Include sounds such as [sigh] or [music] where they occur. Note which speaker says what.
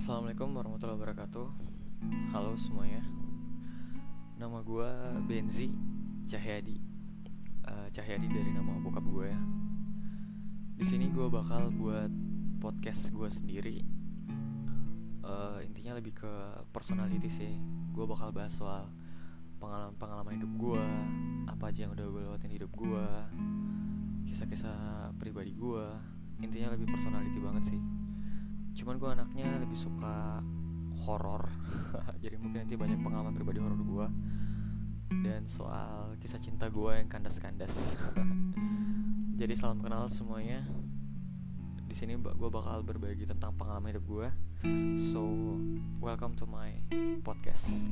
Speaker 1: Assalamualaikum warahmatullahi wabarakatuh. Halo semuanya. Nama gue Benzi Cahyadi. Uh, Cahyadi dari nama bokap gue ya. Di sini gue bakal buat podcast gue sendiri. Uh, intinya lebih ke personality sih. Gue bakal bahas soal pengalaman-pengalaman hidup gue, apa aja yang udah gue lewatin hidup gue, kisah-kisah pribadi gue. Intinya lebih personality banget sih cuman gue anaknya lebih suka horor. [laughs] Jadi mungkin nanti banyak pengalaman pribadi horor gue dan soal kisah cinta gue yang kandas-kandas. [laughs] Jadi salam kenal semuanya. Di sini gue bakal berbagi tentang pengalaman hidup gue so welcome to my podcast